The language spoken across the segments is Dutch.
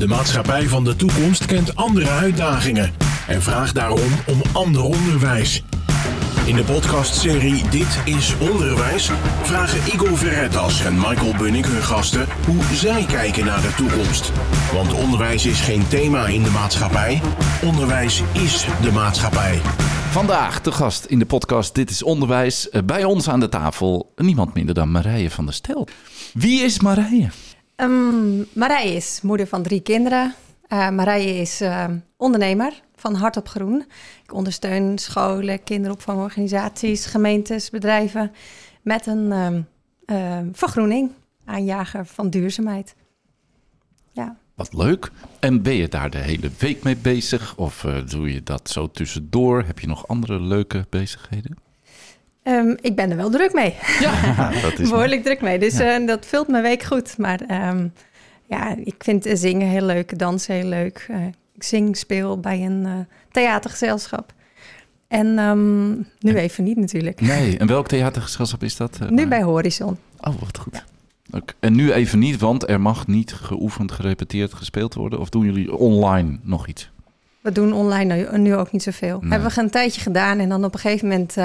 De maatschappij van de toekomst kent andere uitdagingen en vraagt daarom om ander onderwijs. In de podcastserie Dit is Onderwijs vragen Igor Verretas en Michael Bunnik hun gasten hoe zij kijken naar de toekomst. Want onderwijs is geen thema in de maatschappij, onderwijs is de maatschappij. Vandaag de gast in de podcast Dit is Onderwijs. Eh, Bij ons aan de tafel niemand minder dan Marije van der Stel. Wie is Marije? Um, Marije is moeder van drie kinderen. Uh, Marije is uh, ondernemer van Hart op Groen. Ik ondersteun scholen, kinderopvangorganisaties, gemeentes, bedrijven met een um, uh, vergroening, aanjager van duurzaamheid. Ja. Wat leuk. En ben je daar de hele week mee bezig? Of uh, doe je dat zo tussendoor? Heb je nog andere leuke bezigheden? Um, ik ben er wel druk mee. Ja, dat is behoorlijk druk mee. Dus ja. uh, dat vult mijn week goed. Maar um, ja, ik vind zingen heel leuk, dansen heel leuk. Uh, ik zing, speel bij een uh, theatergezelschap. En um, nu even niet natuurlijk. Nee, en welk theatergezelschap is dat? nu bij Horizon. Oh, wat goed. Ja. Okay. En nu even niet, want er mag niet geoefend, gerepeteerd, gespeeld worden. Of doen jullie online nog iets? We doen online nu, nu ook niet zoveel. Nee. Hebben we een tijdje gedaan en dan op een gegeven moment...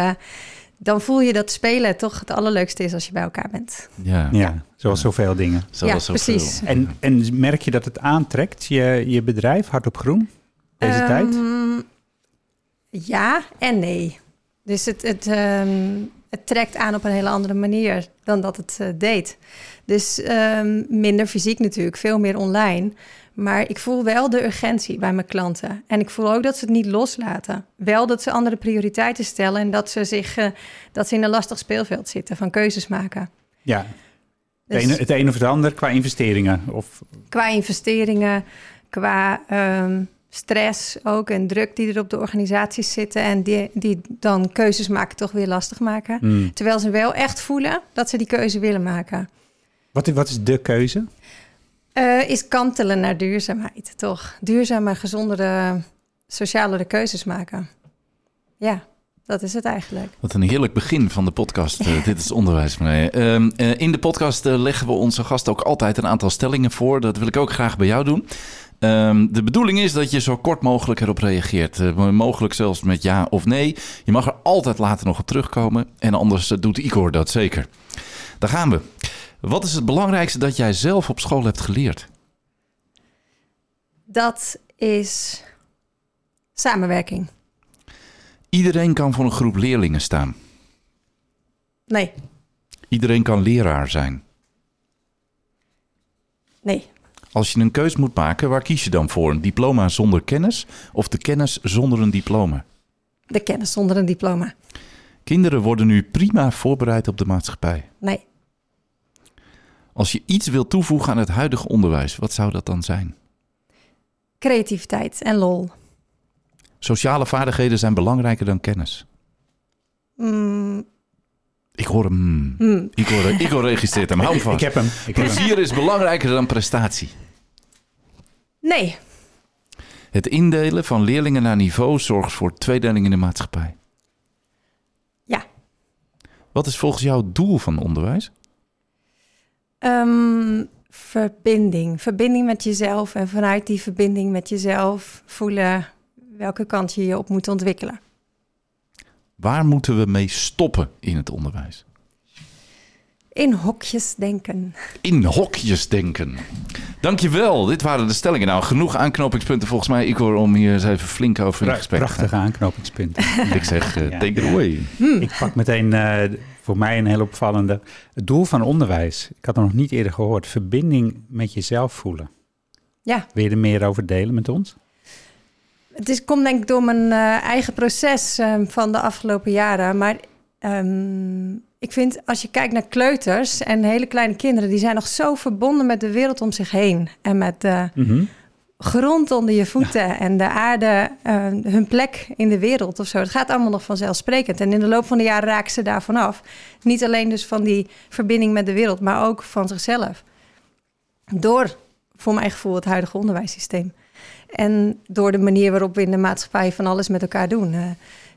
Dan voel je dat spelen toch het allerleukste is als je bij elkaar bent. Ja, ja zoals zoveel dingen. Zoals ja, precies. En, en merk je dat het aantrekt, je, je bedrijf, Hart op Groen, deze um, tijd? Ja en nee. Dus het, het, um, het trekt aan op een hele andere manier dan dat het uh, deed. Dus um, minder fysiek natuurlijk, veel meer online. Maar ik voel wel de urgentie bij mijn klanten. En ik voel ook dat ze het niet loslaten. Wel dat ze andere prioriteiten stellen en dat ze, zich, uh, dat ze in een lastig speelveld zitten van keuzes maken. Ja, dus, het, ene, het een of het ander qua investeringen? Of... Qua investeringen, qua um, stress ook en druk die er op de organisaties zitten en die, die dan keuzes maken toch weer lastig maken. Mm. Terwijl ze wel echt voelen dat ze die keuze willen maken. Wat, wat is de keuze? Uh, is kantelen naar duurzaamheid, toch? Duurzame, gezondere, socialere keuzes maken. Ja, dat is het eigenlijk. Wat een heerlijk begin van de podcast. Uh, dit is onderwijs, meneer. Uh, uh, in de podcast leggen we onze gasten ook altijd een aantal stellingen voor. Dat wil ik ook graag bij jou doen. Um, de bedoeling is dat je zo kort mogelijk erop reageert. Uh, mogelijk zelfs met ja of nee. Je mag er altijd later nog op terugkomen. En anders uh, doet Igor dat zeker. Daar gaan we. Wat is het belangrijkste dat jij zelf op school hebt geleerd? Dat is samenwerking. Iedereen kan voor een groep leerlingen staan. Nee. Iedereen kan leraar zijn. Nee. Als je een keus moet maken, waar kies je dan voor? Een diploma zonder kennis of de kennis zonder een diploma? De kennis zonder een diploma. Kinderen worden nu prima voorbereid op de maatschappij. Nee. Als je iets wil toevoegen aan het huidige onderwijs, wat zou dat dan zijn? Creativiteit en lol. Sociale vaardigheden zijn belangrijker dan kennis. Mm. Ik hoor hem. Mm. Ik, hoor, ik hoor registreert hem. Hou hem vast. Ik heb hem. Ik Plezier is belangrijker dan prestatie. Nee. Het indelen van leerlingen naar niveau zorgt voor tweedeling in de maatschappij. Ja. Wat is volgens jou het doel van onderwijs? Um, verbinding. Verbinding met jezelf en vanuit die verbinding met jezelf voelen welke kant je je op moet ontwikkelen. Waar moeten we mee stoppen in het onderwijs? In hokjes denken. In hokjes denken. Dankjewel. Dit waren de stellingen. Nou, genoeg aanknopingspunten volgens mij. Ik hoor om hier eens even flink over in gesprek te gaan. Prachtige aanknopingspunten. Ik zeg, uh, take it away. Hmm. Ik pak meteen uh, voor mij een heel opvallende. Het doel van onderwijs. Ik had het nog niet eerder gehoord. Verbinding met jezelf voelen. Ja. Wil je er meer over delen met ons? Het is, komt denk ik door mijn uh, eigen proces um, van de afgelopen jaren. Maar um, ik vind als je kijkt naar kleuters en hele kleine kinderen, die zijn nog zo verbonden met de wereld om zich heen. En met de mm -hmm. grond onder je voeten ja. en de aarde, uh, hun plek in de wereld of zo. Het gaat allemaal nog vanzelfsprekend. En in de loop van de jaren raken ze daarvan af. Niet alleen dus van die verbinding met de wereld, maar ook van zichzelf. Door, voor mijn gevoel, het huidige onderwijssysteem. En door de manier waarop we in de maatschappij van alles met elkaar doen. Uh,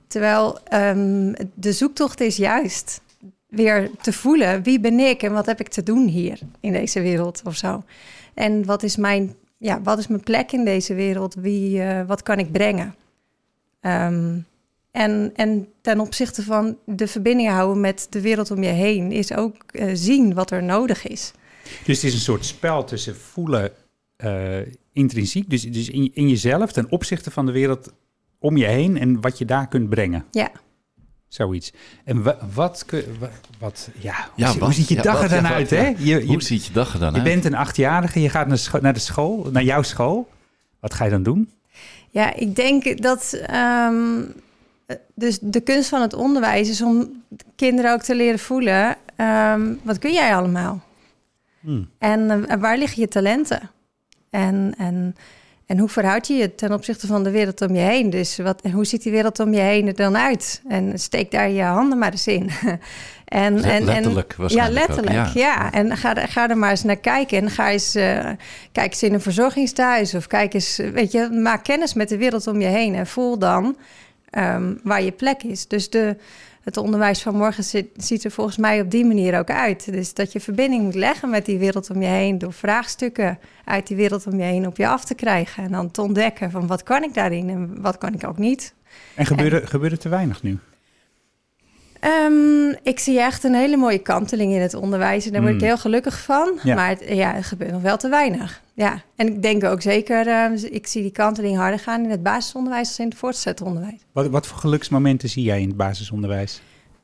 terwijl um, de zoektocht is juist weer te voelen wie ben ik en wat heb ik te doen hier in deze wereld of zo. En wat is mijn ja, wat is mijn plek in deze wereld? Wie, eh, wat kan ik brengen? Ehm, en, en ten opzichte van de verbinding houden met de wereld om je heen, is ook eh, zien wat er nodig is. Dus het is een soort spel tussen voelen eh, intrinsiek, dus, dus in, in jezelf ten opzichte van de wereld om je heen en wat je daar kunt brengen. Ja. Zoiets. En wa- wat, kun- wa- wat, ja, hoe, Ja, zie- wat- hoe ziet je ja, dag er dan ja, uit, ja. hè? Je, Hoe je, ziet je dag er dan je uit? bent een achtjarige, je gaat naar, scho- naar de school, naar jouw school. Wat ga je dan doen? Ja, ik denk dat. ehm, dus de kunst van het onderwijs is om kinderen ook te leren voelen. ehm, wat kun jij allemaal? Hmm. En eh, waar liggen je talenten? En, en, en hoe verhoud je je ten opzichte van de wereld om je heen? Dus wat, hoe ziet die wereld om je heen er dan uit? En steek daar je handen maar eens in. en, en, letterlijk en, Ja, ook, letterlijk. ja. ja. En ga, er- ga er maar eens naar kijken. En ga eens, eh, kijk eens in een verzorgingstehuis. Of kijk eens, weet je, maak kennis met de wereld om je heen. En voel dan ehm, waar je plek is. Dus de, het onderwijs van morgen zit, ziet er volgens mij op die manier ook uit. Dus dat je verbinding moet leggen met die wereld om je heen... door vraagstukken uit die wereld om je heen op je af te krijgen. En dan te ontdekken van wat kan ik daarin en wat kan ik ook niet. En gebeurt gebeurt er te weinig nu? Ehm, ik zie echt een hele mooie kanteling in het onderwijs. En daar word ik Hmm. heel gelukkig van. Ja. Maar het, ja, het gebeurt nog wel te weinig. Ja. En ik denk ook zeker, eh, ik zie die kanteling harder gaan in het basisonderwijs als in het voortgezet onderwijs. Wat, wat voor geluksmomenten zie jij in het basisonderwijs?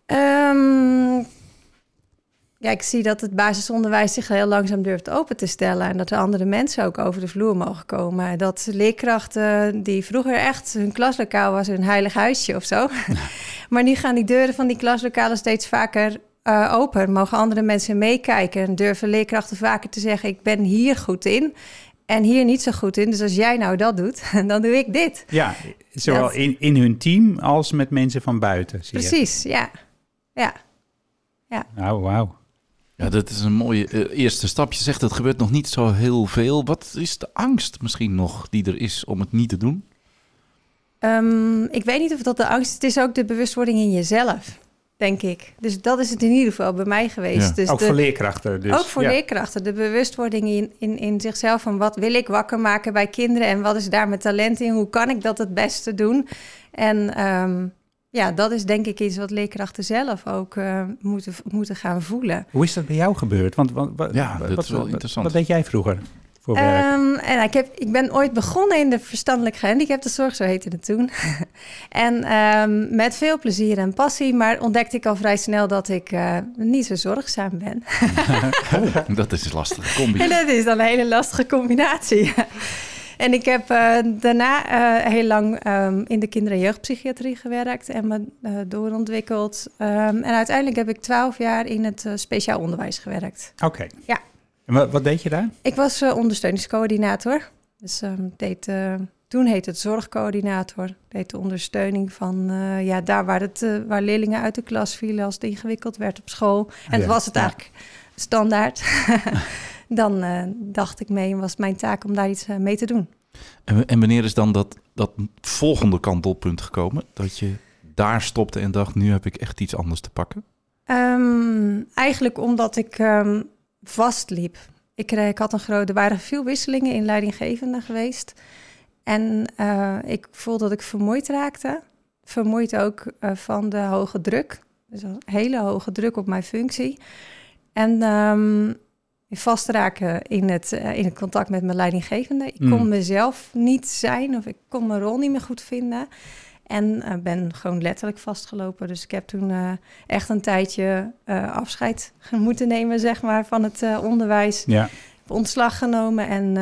Ehm, ja, ik zie dat het basisonderwijs zich heel langzaam durft open te stellen. En dat er andere mensen ook over de vloer mogen komen. Dat leerkrachten die vroeger echt hun klaslokaal was hun heilig huisje of zo. maar nu gaan die deuren van die klaslokalen steeds vaker eh, open. Mogen andere mensen meekijken. En durven leerkrachten vaker te zeggen: Ik ben hier goed in. En hier niet zo goed in. Dus als jij nou dat doet, dan doe ik dit. Ja, zowel Dat- in, in hun team als met mensen van buiten. Zie je. Precies, ja. Ja. Nou, wauw. Ja, dat is een mooie eh, eerste stap. Je zegt het gebeurt nog niet zo heel veel. Wat is de angst misschien nog die er is om het niet te doen? Ehm, ik weet niet of dat de angst is. Het is ook de bewustwording in jezelf, denk ik. Dus dat is het in ieder geval bij mij geweest. Ja. Dus ook de- voor leerkrachten. Dus, ook voor ja. leerkrachten. De bewustwording in, in, in zichzelf van wat wil ik wakker maken bij kinderen... en wat is daar mijn talent in? Hoe kan ik dat het beste doen? En ehm, ja, dat is denk ik iets wat leerkrachten zelf ook eh, moeten, moeten gaan voelen. Hoe is dat bij jou gebeurd? Want, want, wat, Ja, dat wat, is wel wat- interessant. Wat deed jij vroeger voor werk? Ehm, en ik, heb, ik ben ooit begonnen in de verstandelijk gehandicaptenzorg, zo heette het toen. en ehm, met veel plezier en passie, maar ontdekte ik al vrij snel dat ik eh, niet zo zorgzaam ben. Dat is een lastige combi. en dat is dan een hele lastige combinatie. En ik heb eh, daarna eh, heel lang ehm, in de kinder- en jeugdpsychiatrie gewerkt en me eh, doorontwikkeld. Ehm, en uiteindelijk heb ik twaalf jaar in het speciaal onderwijs gewerkt. Oké. Ja. En wat, wat deed je daar? Ik was ondersteuningscoördinator. Dus ehm, deed, toen heette het zorgcoördinator. Deed de ondersteuning van ja, daar waar, het, waar leerlingen uit de klas vielen als het ingewikkeld werd op school. En ja, dat was het ja. eigenlijk standaard. Dan eh, dacht ik mee en was mijn taak om daar iets eh, mee te doen. En, en wanneer is dan dat, dat volgende kantelpunt gekomen? Dat je daar stopte en dacht, nu heb ik echt iets anders te pakken? Ehm, eigenlijk omdat ik ehm, vastliep. Ik, kreeg, ik had een grote, er waren veel wisselingen in leidinggevende geweest. En eh, ik voelde dat ik vermoeid raakte. Vermoeid ook eh, van de hoge druk. Dus een hele hoge druk op mijn functie. En ehm vastraken in het, eh, in het contact met mijn leidinggevende. Ik kon Mm. mezelf niet zijn of ik kon mijn rol niet meer goed vinden. En eh, ben gewoon letterlijk vastgelopen. Dus ik heb toen eh, echt een tijdje afscheid moeten nemen, zeg maar, van het onderwijs. Ja. Heb ontslag genomen en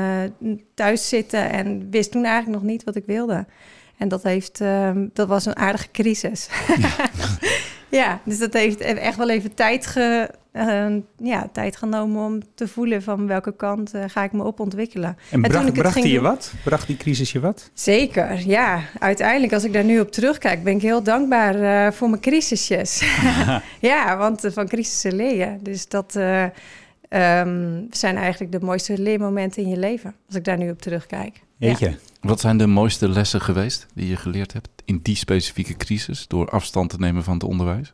thuis zitten en wist toen eigenlijk nog niet wat ik wilde. En dat, heeft, ehm, dat was een aardige crisis. Ja. dus dat heeft echt wel even tijd, ge, eh, ja, tijd genomen om te voelen van welke kant eh, ga ik me op ontwikkelen. En bracht, bracht ging die je wat? Bracht die crisis je wat? Zeker, ja. Uiteindelijk, als ik daar nu op terugkijk, ben ik heel dankbaar eh, voor mijn crisisjes. ja, want eh, van crisissen leer je. Dus dat eh, ehm, zijn eigenlijk de mooiste leermomenten in je leven, als ik daar nu op terugkijk. Weet je? Wat zijn de mooiste lessen geweest die je geleerd hebt in die specifieke crisis door afstand te nemen van het onderwijs?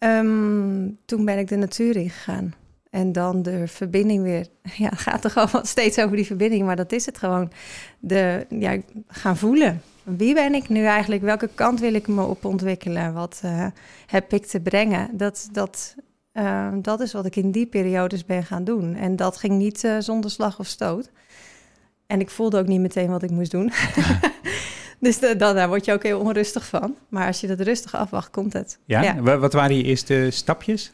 Ehm, toen ben ik de natuur ingegaan. En dan de verbinding weer. Ja, het gaat er gewoon steeds over die verbinding, maar dat is het gewoon. De, ja, gaan voelen. Wie ben ik nu eigenlijk? Welke kant wil ik me op ontwikkelen? Wat uh, heb ik te brengen? Dat, dat, uh, dat is wat ik in die periodes ben gaan doen. En dat ging niet uh, zonder slag of stoot. En ik voelde ook niet meteen wat ik moest doen. dus de, dan, daar word je ook heel onrustig van. Maar als je dat rustig afwacht, komt het. Ja? ja. Wat waren je eerste stapjes?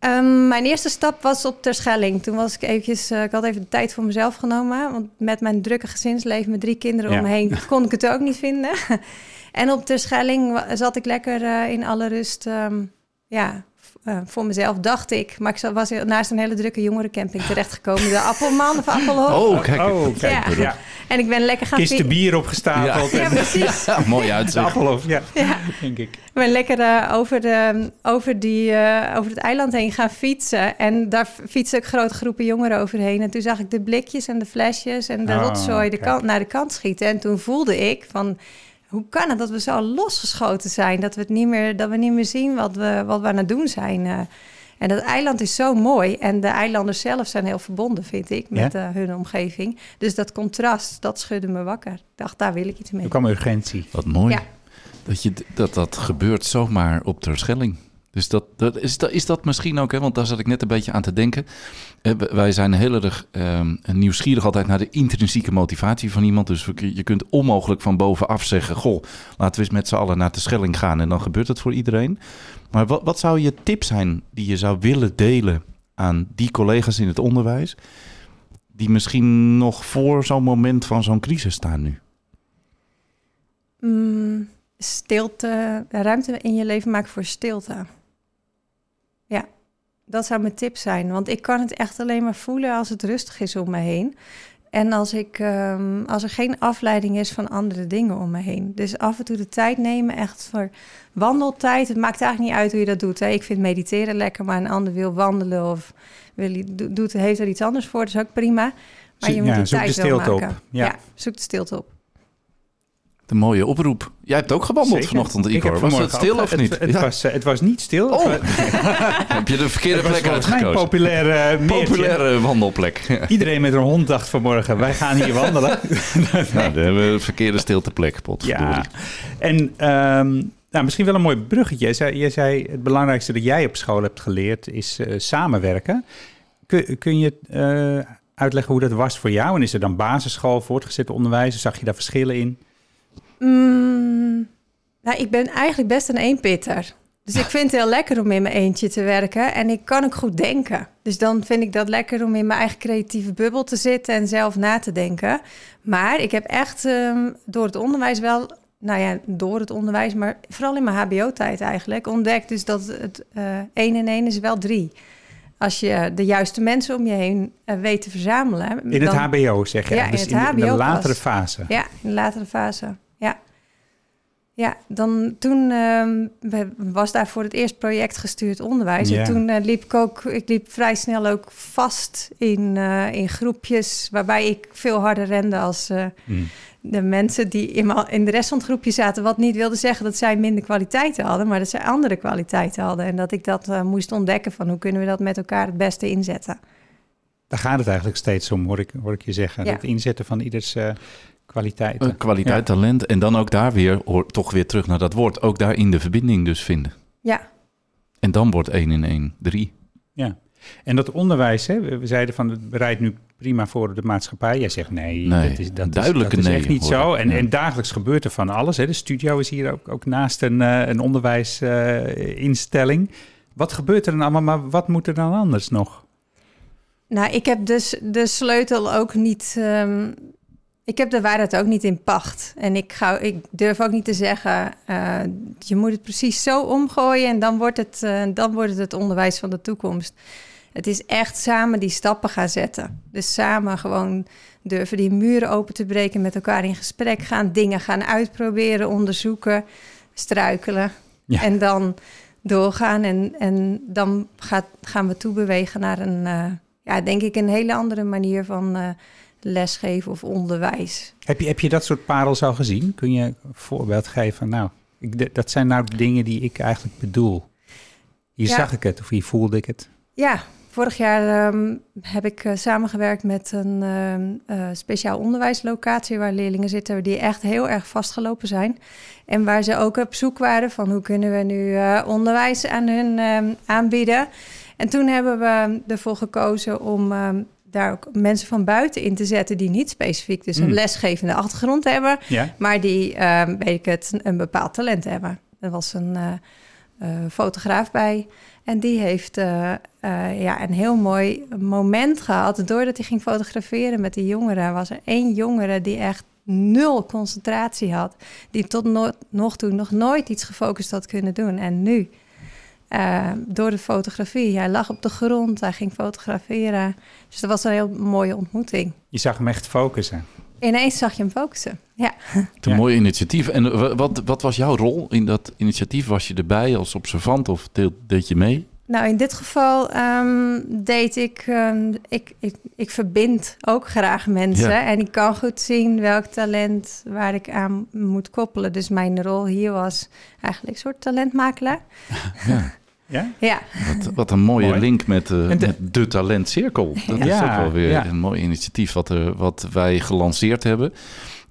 Um, mijn eerste stap was op Terschelling. Toen was ik eventjes, uh, ik had even de tijd voor mezelf genomen. Want met mijn drukke gezinsleven met drie kinderen ja. om me heen kon ik het ook niet vinden. en op Terschelling zat ik lekker uh, in alle rust. Um, ja, uh, voor mezelf dacht ik. Maar ik was naast een hele drukke jongerencamping terechtgekomen. De Appelman of Appelhof. Oh, kijk. Oh, kijk. Ja. Ja. En ik ben lekker gaan... Kisten bier opgestapeld. Ja, ja precies. Ja, mooi uitzicht. Appelhof, ja. ja. denk ik. Ik ben lekker uh, over, de, over, die, uh, over het eiland heen gaan fietsen. En daar fietsen ook grote groepen jongeren overheen. En toen zag ik de blikjes en de flesjes en de Oh, rotzooi de kant, naar de kant schieten. En toen voelde ik van... Hoe kan het dat we zo losgeschoten zijn? Dat we, het niet, meer, dat we niet meer zien wat we, wat we aan het doen zijn. Uh, en dat eiland is zo mooi. En de eilanders zelf zijn heel verbonden, vind ik, met Ja? uh, hun omgeving. Dus dat contrast, dat schudde me wakker. Ik dacht, daar wil ik iets mee. Er kwam urgentie. Wat mooi. Ja. Dat, je, dat dat gebeurt zomaar op Terschelling. Dus dat, dat, is, dat, is dat misschien ook, hè? want daar zat ik net een beetje aan te denken. Eh, wij zijn heel erg ehm, nieuwsgierig altijd naar de intrinsieke motivatie van iemand. Dus je kunt onmogelijk van bovenaf zeggen... goh, laten we eens met z'n allen naar Terschelling gaan... en dan gebeurt het voor iedereen. Maar wat, wat zou je tip zijn die je zou willen delen aan die collega's in het onderwijs... die misschien nog voor zo'n moment van zo'n crisis staan nu? Mm, stilte, ruimte in je leven maken voor stilte. Dat zou mijn tip zijn. Want ik kan het echt alleen maar voelen als het rustig is om me heen. En als, ik, ehm, als er geen afleiding is van andere dingen om me heen. Dus af en toe de tijd nemen, echt voor wandeltijd. Het maakt eigenlijk niet uit hoe je dat doet. Hè. Ik vind mediteren lekker, maar een ander wil wandelen of wil, do- doet, heeft er iets anders voor. Dat is ook prima. Maar je moet ja, die zoek de tijd wel stilte op. maken. Ja. ja, zoek de stilte op. De mooie oproep. Jij hebt ook gewandeld Zeker. vanochtend, Ik Igor. Was het stil ook- of niet? Het, Ja. was, eh, het was niet stil. Oh. Heb je de verkeerde was plek een uitgekozen? populaire eh. Populaire wandelplek. Iedereen met een hond dacht vanmorgen, wij gaan hier wandelen. nou, dan hebben we de verkeerde stilteplek, potverdorie. ja. En ehm, nou, misschien wel een mooi bruggetje. Je zei, je zei, het belangrijkste dat jij op school hebt geleerd is eh, samenwerken. Kun, kun je uitleggen hoe dat was voor jou? En is er dan basisschool, voortgezet onderwijs? Zag je daar verschillen in? Mm, nou, ik ben eigenlijk best een eenpitter. Dus ik vind het heel lekker om in mijn eentje te werken. En ik kan ook goed denken. Dus dan vind ik dat lekker om in mijn eigen creatieve bubbel te zitten en zelf na te denken. Maar ik heb echt ehm, door het onderwijs wel, nou ja, door het onderwijs, maar vooral in mijn HBO-tijd eigenlijk, ontdekt dus dat het eh één en één is wel drie. Als je de juiste mensen om je heen eh, weet te verzamelen. In het dan- HBO zeg je? Ja, in dus het in, de- in de latere fase. Ja, in de latere fase. Ja. Ja, dan, toen ehm, was daar voor het eerst project gestuurd onderwijs. En toen eh, liep ik ook, ik liep vrij snel ook vast in, eh, in groepjes waarbij ik veel harder rende als eh, Hmm. de mensen die in, in de rest van het groepje zaten. Wat niet wilde zeggen dat zij minder kwaliteiten hadden, maar dat zij andere kwaliteiten hadden. En dat ik dat moest ontdekken van hoe kunnen we dat met elkaar het beste inzetten. Daar gaat het eigenlijk steeds om, hoor ik, hoor ik je zeggen. Ja. Het inzetten van ieders kwaliteiten. Eh, kwaliteit, talent. En dan ook daar weer, hoor, toch weer terug naar dat woord. Ook daar in de verbinding dus vinden. Ja, En dan wordt 1 in 1 3. Ja. En dat onderwijs, hè, we zeiden van het bereidt nu prima voor de maatschappij. Jij zegt nee, Nee, dat is, dat duidelijke is, dat is nee, echt niet hoor zo. En, Ja. en dagelijks gebeurt er van alles. Hè. De studio is hier ook, ook naast een, eh, een onderwijsinstelling. wat gebeurt er dan allemaal, maar wat moet er dan anders nog? Nou, ik heb dus de sleutel ook niet. ehm, ik heb de waarheid ook niet in pacht. En ik, ga, ik durf ook niet te zeggen. eh, je moet het precies zo omgooien. En dan wordt, het, eh, dan wordt het het onderwijs van de toekomst. Het is echt samen die stappen gaan zetten. Dus samen gewoon durven die muren open te breken, met elkaar in gesprek gaan, dingen gaan uitproberen, onderzoeken, struikelen. Ja. En dan doorgaan. En, en dan gaat, gaan we toebewegen naar een, eh, ja, denk ik, een hele andere manier van lesgeven of onderwijs. Heb je, heb je dat soort parels al gezien? Kun je een voorbeeld geven? Nou, ik, dat zijn nou de dingen die ik eigenlijk bedoel. Hier Ja. zag ik het of hier voelde ik het. Ja, vorig jaar ehm, heb ik uh, samengewerkt met een uh, speciaal onderwijslocatie waar leerlingen zitten die echt heel erg vastgelopen zijn. En waar ze ook op zoek waren van hoe kunnen we nu onderwijs aan hun ehm, aanbieden. En toen hebben we ervoor gekozen om ehm, daar ook mensen van buiten in te zetten die niet specifiek dus een mm. lesgevende achtergrond hebben, maar die, weet ik het, een bepaald talent hebben. Er was een fotograaf bij. En die heeft uh, ja, een heel mooi moment gehad. Doordat hij ging fotograferen met die jongeren, was er één jongere die echt nul concentratie had. Die tot no nog toe nog nooit iets gefocust had kunnen doen. En nu, uh, door de fotografie, hij lag op de grond, hij ging fotograferen. Dus dat was een heel mooie ontmoeting. Je zag hem echt focussen. Ineens zag je hem focussen, ja. Een ja. mooi initiatief. En wat, wat was jouw rol in dat initiatief? Was je erbij als observant of deed, deed je mee? Nou, in dit geval um, deed ik, um, ik, ik, ik verbind ook graag mensen. Ja. En ik kan goed zien welk talent waar ik aan moet koppelen. Dus mijn rol hier was eigenlijk een soort talentmakelaar. Ja. Ja? Ja. Wat, wat een mooie Mooi. link met, uh, de, met de talentcirkel. Dat ja. is ook wel weer ja. een mooi initiatief wat, er, wat wij gelanceerd hebben.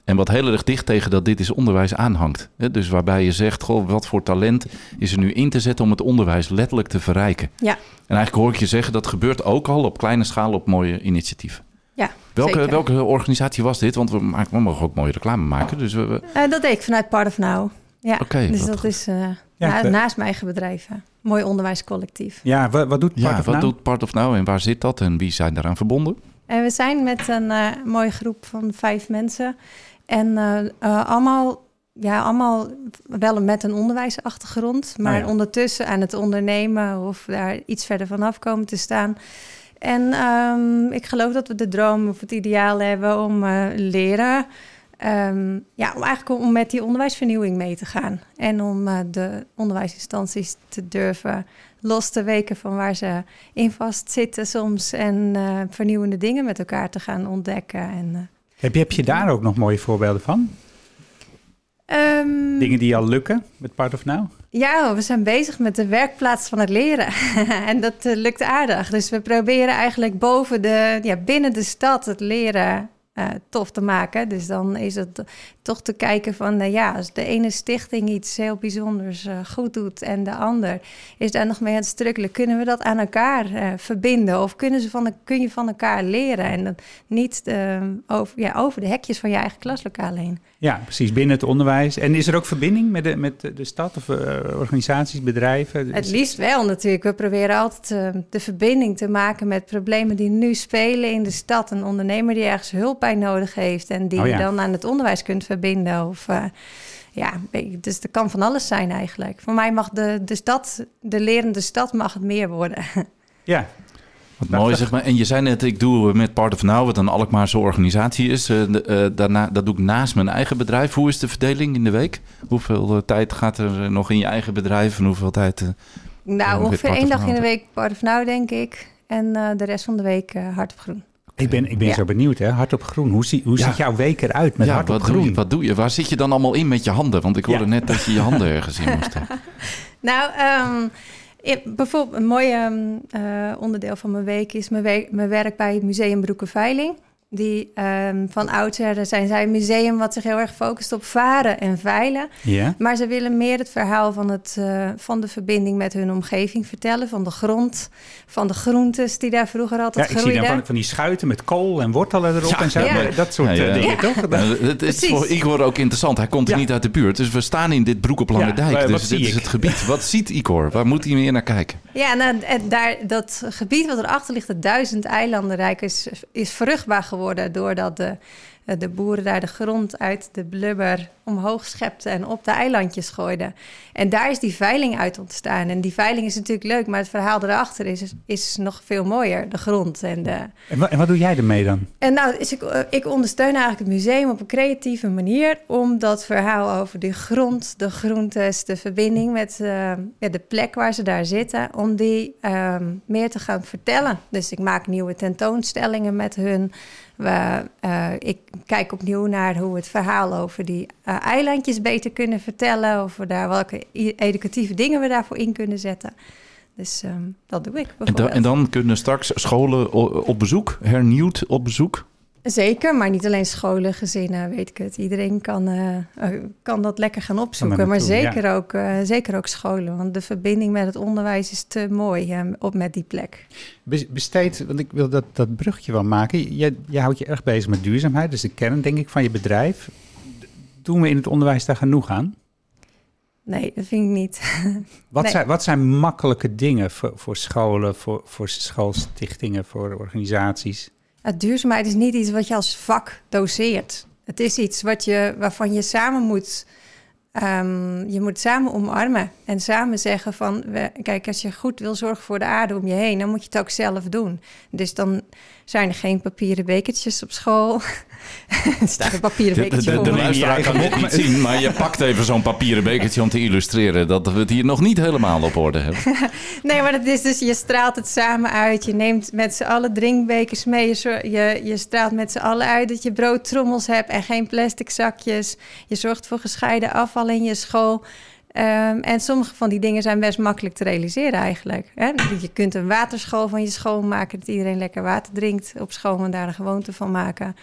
En wat heel erg dicht tegen dat dit is onderwijs aanhangt. Dus waarbij je zegt, goh, wat voor talent is er nu in te zetten om het onderwijs letterlijk te verrijken. Ja. En eigenlijk hoor ik je zeggen, dat gebeurt ook al op kleine schaal op mooie initiatieven. Ja, welke, welke organisatie was dit? Want we, maken, we mogen ook mooie reclame maken. Dus we, uh, dat deed ik vanuit Part of Now. Ja, okay, dus dat, is uh, ja, na, naast mijn eigen bedrijven. Mooi onderwijscollectief. Ja, wat, wat doet Part ja, of wat Now? doet Part of Now en waar zit dat en wie zijn daaraan verbonden? En we zijn met een uh, mooie groep van vijf mensen. En uh, uh, allemaal, ja, allemaal wel met een onderwijsachtergrond, maar Oh ja. ondertussen aan het ondernemen of daar iets verder vanaf komen te staan. En um, ik geloof dat we de droom of het ideaal hebben om uh, leren. Um, ja, om eigenlijk om met die onderwijsvernieuwing mee te gaan. En om uh, de onderwijsinstanties te durven los te weken van waar ze in vastzitten soms. En uh, vernieuwende dingen met elkaar te gaan ontdekken. En, heb, je, heb je daar ook nog mooie voorbeelden van? Um, Dingen die al lukken met Part of Now? Ja, we zijn bezig met de werkplaats van het leren. en dat uh, lukt aardig. Dus we proberen eigenlijk boven de, ja, binnen de stad het leren uh, tof te maken. Dus dan is het toch te kijken van, uh, ja, als de ene stichting iets heel bijzonders uh, goed doet en de ander is daar nog mee aan het kunnen we dat aan elkaar verbinden? Of kunnen ze van, kun je van elkaar leren en dan niet over, ja, over de hekjes van je eigen klaslokaal heen? Ja, precies, binnen het onderwijs. En is er ook verbinding met de, met de stad of organisaties, bedrijven? Het liefst wel natuurlijk. We proberen altijd de verbinding te maken met problemen die nu spelen in de stad. Een ondernemer die ergens hulp bij nodig heeft en die Oh ja. je dan aan het onderwijs kunt verbinden. Of uh, ja, dus dat kan van alles zijn eigenlijk. Voor mij mag de, de stad, de lerende stad, mag het meer worden. Ja. Wat mooi zeg maar. En je zei net, ik doe met Part of Now, wat een Alkmaarse organisatie is. Uh, uh, daarna, dat doe ik naast mijn eigen bedrijf. Hoe is de verdeling in de week? Hoeveel uh, tijd gaat er nog in je eigen bedrijf en hoeveel tijd? eh, nou, ongeveer één dag in de week Part of Now, denk ik. En de rest van de week hard op groen. Ik ben, ik ben ja. zo benieuwd, hè? Hart op groen. Hoe, zie, hoe ja. ziet jouw week eruit met ja, hart wat op groen? Doe je, wat doe je? Waar zit je dan allemaal in met je handen? Want ik hoorde ja. net dat je je handen ergens in moest hebben. nou, um, bijvoorbeeld een mooi um, uh, onderdeel van mijn week is mijn, mijn werk bij het Museum Broekenveiling. Die um, van oudsher zijn zij een museum wat zich heel erg focust op varen en veilen. Ja. Maar ze willen meer het verhaal van, het, uh, van de verbinding met hun omgeving vertellen. Van de grond, van de groentes die daar vroeger altijd ja, ik groeiden. zie dan van, van die schuiten met kool en wortelen erop ja, en zo. Ja. Dat soort uh, dingen, toch? Nou, het is voor Igor ook interessant. Hij komt er niet uit de buurt. Dus we staan in dit broek op Lange Dijk. dus dit ik? is het gebied. Wat ziet Igor? Waar moet hij meer naar kijken? Ja, nou, daar, dat gebied wat erachter ligt, het duizend eilandenrijk, is, is vruchtbaar geworden doordat de, de boeren daar de grond uit de blubber omhoog schepten en op de eilandjes gooiden. En daar is die veiling uit ontstaan. En die veiling is natuurlijk leuk, maar het verhaal erachter is, is nog veel mooier, de grond. En, de... en, wat, en wat doe jij ermee dan? En nou, is ik, ik ondersteun eigenlijk het museum op een creatieve manier om dat verhaal over die grond, de groentes, de verbinding met uh, ja, de plek waar ze daar zitten, om die uh, meer te gaan vertellen. Dus ik maak nieuwe tentoonstellingen met hun. We, uh, ik kijk opnieuw naar hoe we het verhaal over die uh, eilandjes beter kunnen vertellen. Of we daar welke educatieve dingen we daarvoor in kunnen zetten. Dus ehm, dat doe ik En, da- bijvoorbeeld. en dan kunnen straks scholen op bezoek, hernieuwd op bezoek. Zeker, maar niet alleen scholen, gezinnen, weet ik het. Iedereen kan, eh, eh, kan dat lekker gaan opzoeken. Maar ja. zeker, ook, eh, zeker ook scholen. Want de verbinding met het onderwijs is te mooi op met die plek. Be- Besteed, want ik wil dat, dat bruggetje wel maken. Je, je houdt je erg bezig met duurzaamheid. Is de kern, denk ik, van je bedrijf. Doen we in het onderwijs daar genoeg aan? Nee, dat vind ik niet. Wat, Nee. zijn, wat zijn makkelijke dingen voor, voor scholen, voor, voor schoolstichtingen, voor organisaties? Duurzaamheid is niet iets wat je als vak doseert. Het is iets wat je, waarvan je samen moet, ehm, je moet samen omarmen. En samen zeggen van, we, kijk, als je goed wil zorgen voor de aarde om je heen, dan moet je het ook zelf doen. Dus dan zijn er geen papieren bekertjes op school. er staat een papieren De, de, bekertje de, voor de me. luisteraar kan dit niet zien, maar je pakt even zo'n papieren bekertje om te illustreren dat we het hier nog niet helemaal op orde hebben. Nee, maar dat is dus, je straalt het samen uit. Je neemt met z'n allen drinkbekers mee. Je, je, je straalt met z'n allen uit dat je broodtrommels hebt en geen plastic zakjes. Je zorgt voor gescheiden afval in je school. Ehm, en sommige van die dingen zijn best makkelijk te realiseren eigenlijk. Hè? Je kunt een waterschool van je school maken... dat iedereen lekker water drinkt op school en daar een gewoonte van maken.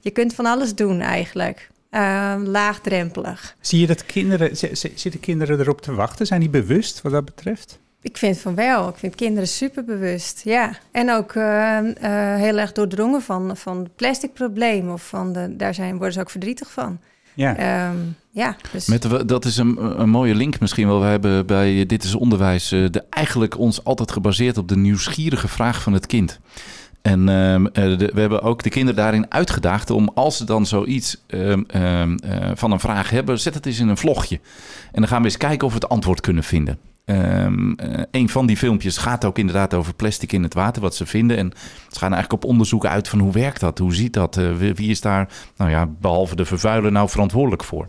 Je kunt van alles doen eigenlijk. Ehm, laagdrempelig. Zie je dat kinderen, zitten kinderen erop te wachten? Zijn die bewust wat dat betreft? Ik vind van wel. Ik vind kinderen superbewust. Ja. En ook eh, eh, heel erg doordrongen van, van het plastic probleem. Of van de, daar zijn, worden ze ook verdrietig van. Ja. Ehm, ja, dus Met, de- dat is een, een mooie link misschien wel. We hebben bij Dit is Onderwijs eh, de, eigenlijk ons altijd gebaseerd op de nieuwsgierige vraag van het kind. En ehm, eh, de- we hebben ook de kinderen daarin uitgedaagd om als ze dan zoiets ehm, ehm, eh, van een vraag hebben, zet het eens in een vlogje. En dan gaan we eens kijken of we het antwoord kunnen vinden. Ehm, eh, een van die filmpjes gaat ook inderdaad over plastic in het water, wat ze vinden. En ze gaan eigenlijk op onderzoek uit van hoe werkt dat? Hoe ziet dat? Eh, wie- is daar, nou ja, behalve de vervuiler nou verantwoordelijk voor?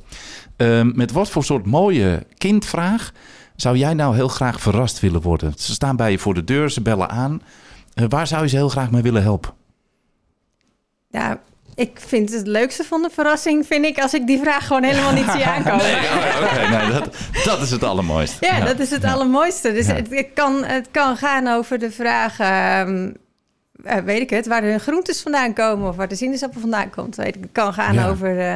Ehm, met wat voor soort mooie kindvraag zou jij nou heel graag verrast willen worden? Ze staan bij je voor de deur, ze bellen aan. Eh, waar zou je ze heel graag mee willen helpen? ja, ik vind het leukste van de verrassing... vind ik als ik die vraag gewoon helemaal niet zie aankomen. Oké, nee, dat, dat is het allermooiste. Ja, dat is het allermooiste. Dus Ja. het, het kan, het kan gaan over de vraag... ehm, eh, weet ik het, waar hun groentes vandaan komen... of waar de sinaasappel vandaan komt. Weet ik. Het kan gaan Ja. over... eh,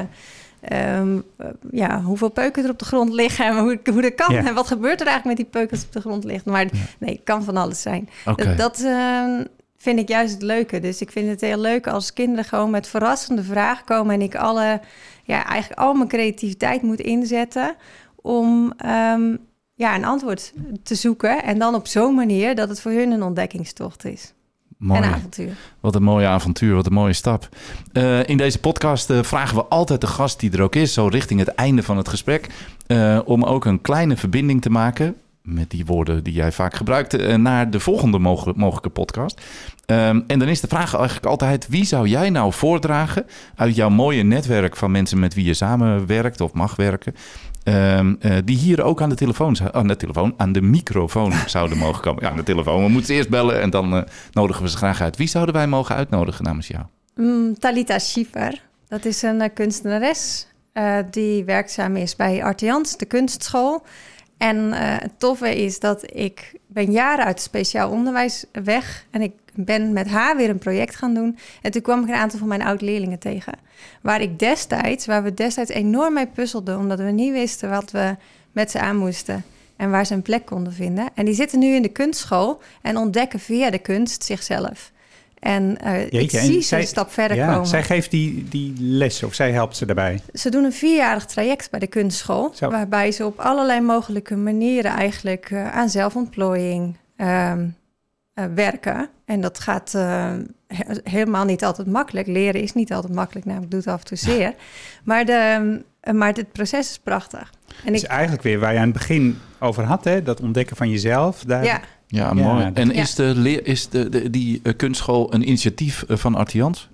ehm, eh, ja, hoeveel peuken er op de grond liggen en hoe, hoe dat kan. Ja. En wat gebeurt er eigenlijk met die peuken als op de grond liggen. Maar nee, het kan van alles zijn. Oké. Dat, dat ehm, vind ik juist het leuke. Dus ik vind het heel leuk als kinderen gewoon met verrassende vragen komen... en ik alle, ja, eigenlijk al mijn creativiteit moet inzetten... om ehm, ja, een antwoord te zoeken. En dan op zo'n manier dat het voor hun een ontdekkingstocht is. Mooi. En avontuur. Wat een mooie avontuur, wat een mooie stap. Eh, in deze podcast eh, vragen we altijd de gast die er ook is, zo richting het einde van het gesprek, eh, om ook een kleine verbinding te maken, met die woorden die jij vaak gebruikt, eh, naar de volgende moge- mogelijke podcast. Ehm, en dan is de vraag eigenlijk altijd, wie zou jij nou voordragen uit jouw mooie netwerk van mensen met wie je samenwerkt of mag werken, ehm, eh, die hier ook aan de telefoon, aan de telefoon, aan de microfoon zouden mogen komen. Ja, aan de telefoon. We moeten ze eerst bellen en dan eh, nodigen we ze graag uit. Wie zouden wij mogen uitnodigen namens jou? Mm, Talita Schiefer, dat is een eh, kunstenares die werkzaam is bij Artians, de kunstschool. En eh, het toffe is dat ik ben jaren uit speciaal onderwijs weg en ik ben met haar weer een project gaan doen. En toen kwam ik een aantal van mijn oud-leerlingen tegen. Waar ik destijds, waar we destijds enorm mee puzzelden, omdat we niet wisten wat we met ze aan moesten en waar ze een plek konden vinden. En die zitten nu in de kunstschool en ontdekken via de kunst zichzelf. En ik Jeetje, en zie ze zij- een stap verder ja, komen. Zij geeft die, die les of zij helpt ze daarbij. Ze doen een vierjarig traject bij de kunstschool. Zo. Waarbij ze op allerlei mogelijke manieren eigenlijk eh, aan zelfontplooiing ehm, eh, werken. En dat gaat he- helemaal niet altijd makkelijk. Leren is niet altijd makkelijk, namelijk doet af en toe zeer. Maar, de, maar het proces is prachtig. En Het is ik, eigenlijk weer waar je aan het begin over had, hè? dat ontdekken van jezelf. Daar, ja, Ja, mooi. En Ja. is, de leer, is de, de, die eh, kunstschool een initiatief eh, van Artians?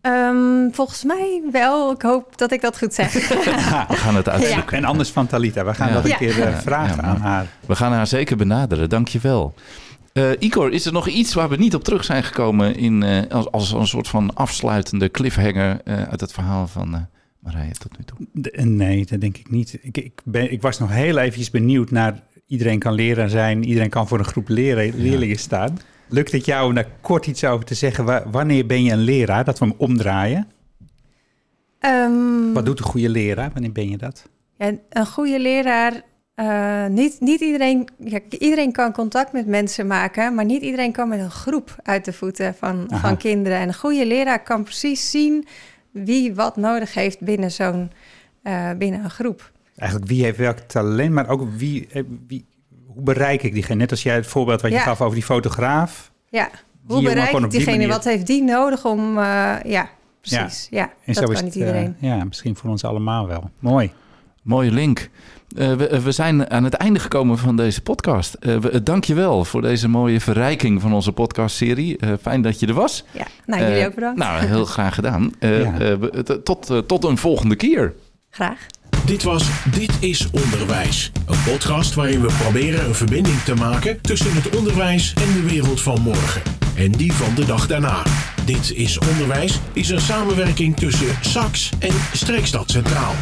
ehm, volgens mij wel. Ik hoop dat ik dat goed zeg. We gaan het uitzoeken. En anders van Talita. We gaan Ja. dat een Ja. keer eh, vragen ja, aan haar. We gaan haar zeker benaderen, dankjewel. Eh Igor, is er nog iets waar we niet op terug zijn gekomen in, eh, als, als een soort van afsluitende cliffhanger eh, uit het verhaal van eh Marije tot nu toe? Nee, dat denk ik niet. Ik, ik, ben, ik was nog heel eventjes benieuwd naar iedereen kan leraar zijn, iedereen kan voor een groep leren, leerlingen staan. Lukt het jou om daar kort iets over te zeggen? Wa- Wanneer ben je een leraar? Dat we hem omdraaien. Ehm, Wat doet een goede leraar? Wanneer ben je dat? Ja, een goede leraar. eh, niet, niet iedereen, ja, iedereen kan contact met mensen maken, maar niet iedereen kan met een groep uit de voeten van, Aha. van kinderen. En een goede leraar kan precies zien wie wat nodig heeft binnen zo'n eh, binnen een groep. Eigenlijk wie heeft welk talent, maar ook wie, eh, wie, hoe bereik ik diegene? Net als jij het voorbeeld wat je Ja. gaf over die fotograaf. Ja, Die hoe bereik gewoon ik diegene? manier- Wat heeft die nodig om... eh, ja, precies. Ja, En dat zo kan is niet het, eh, iedereen. ja, misschien voor ons allemaal wel. Mooi. Mooie link. Eh, we, we zijn aan het einde gekomen van deze podcast. Eh we- Dank je wel voor deze mooie verrijking van onze podcastserie. Eh fijn dat je er was. ja, nou, jullie ook bedankt. Nou, heel graag gedaan. Eh, Ja. eh, tot, tot een volgende keer. Graag. Dit was Dit is Onderwijs. Een podcast waarin we proberen een verbinding te maken tussen het onderwijs en de wereld van morgen. En die van de dag daarna. Dit is Onderwijs is een samenwerking tussen SAX en Streekstad Centraal.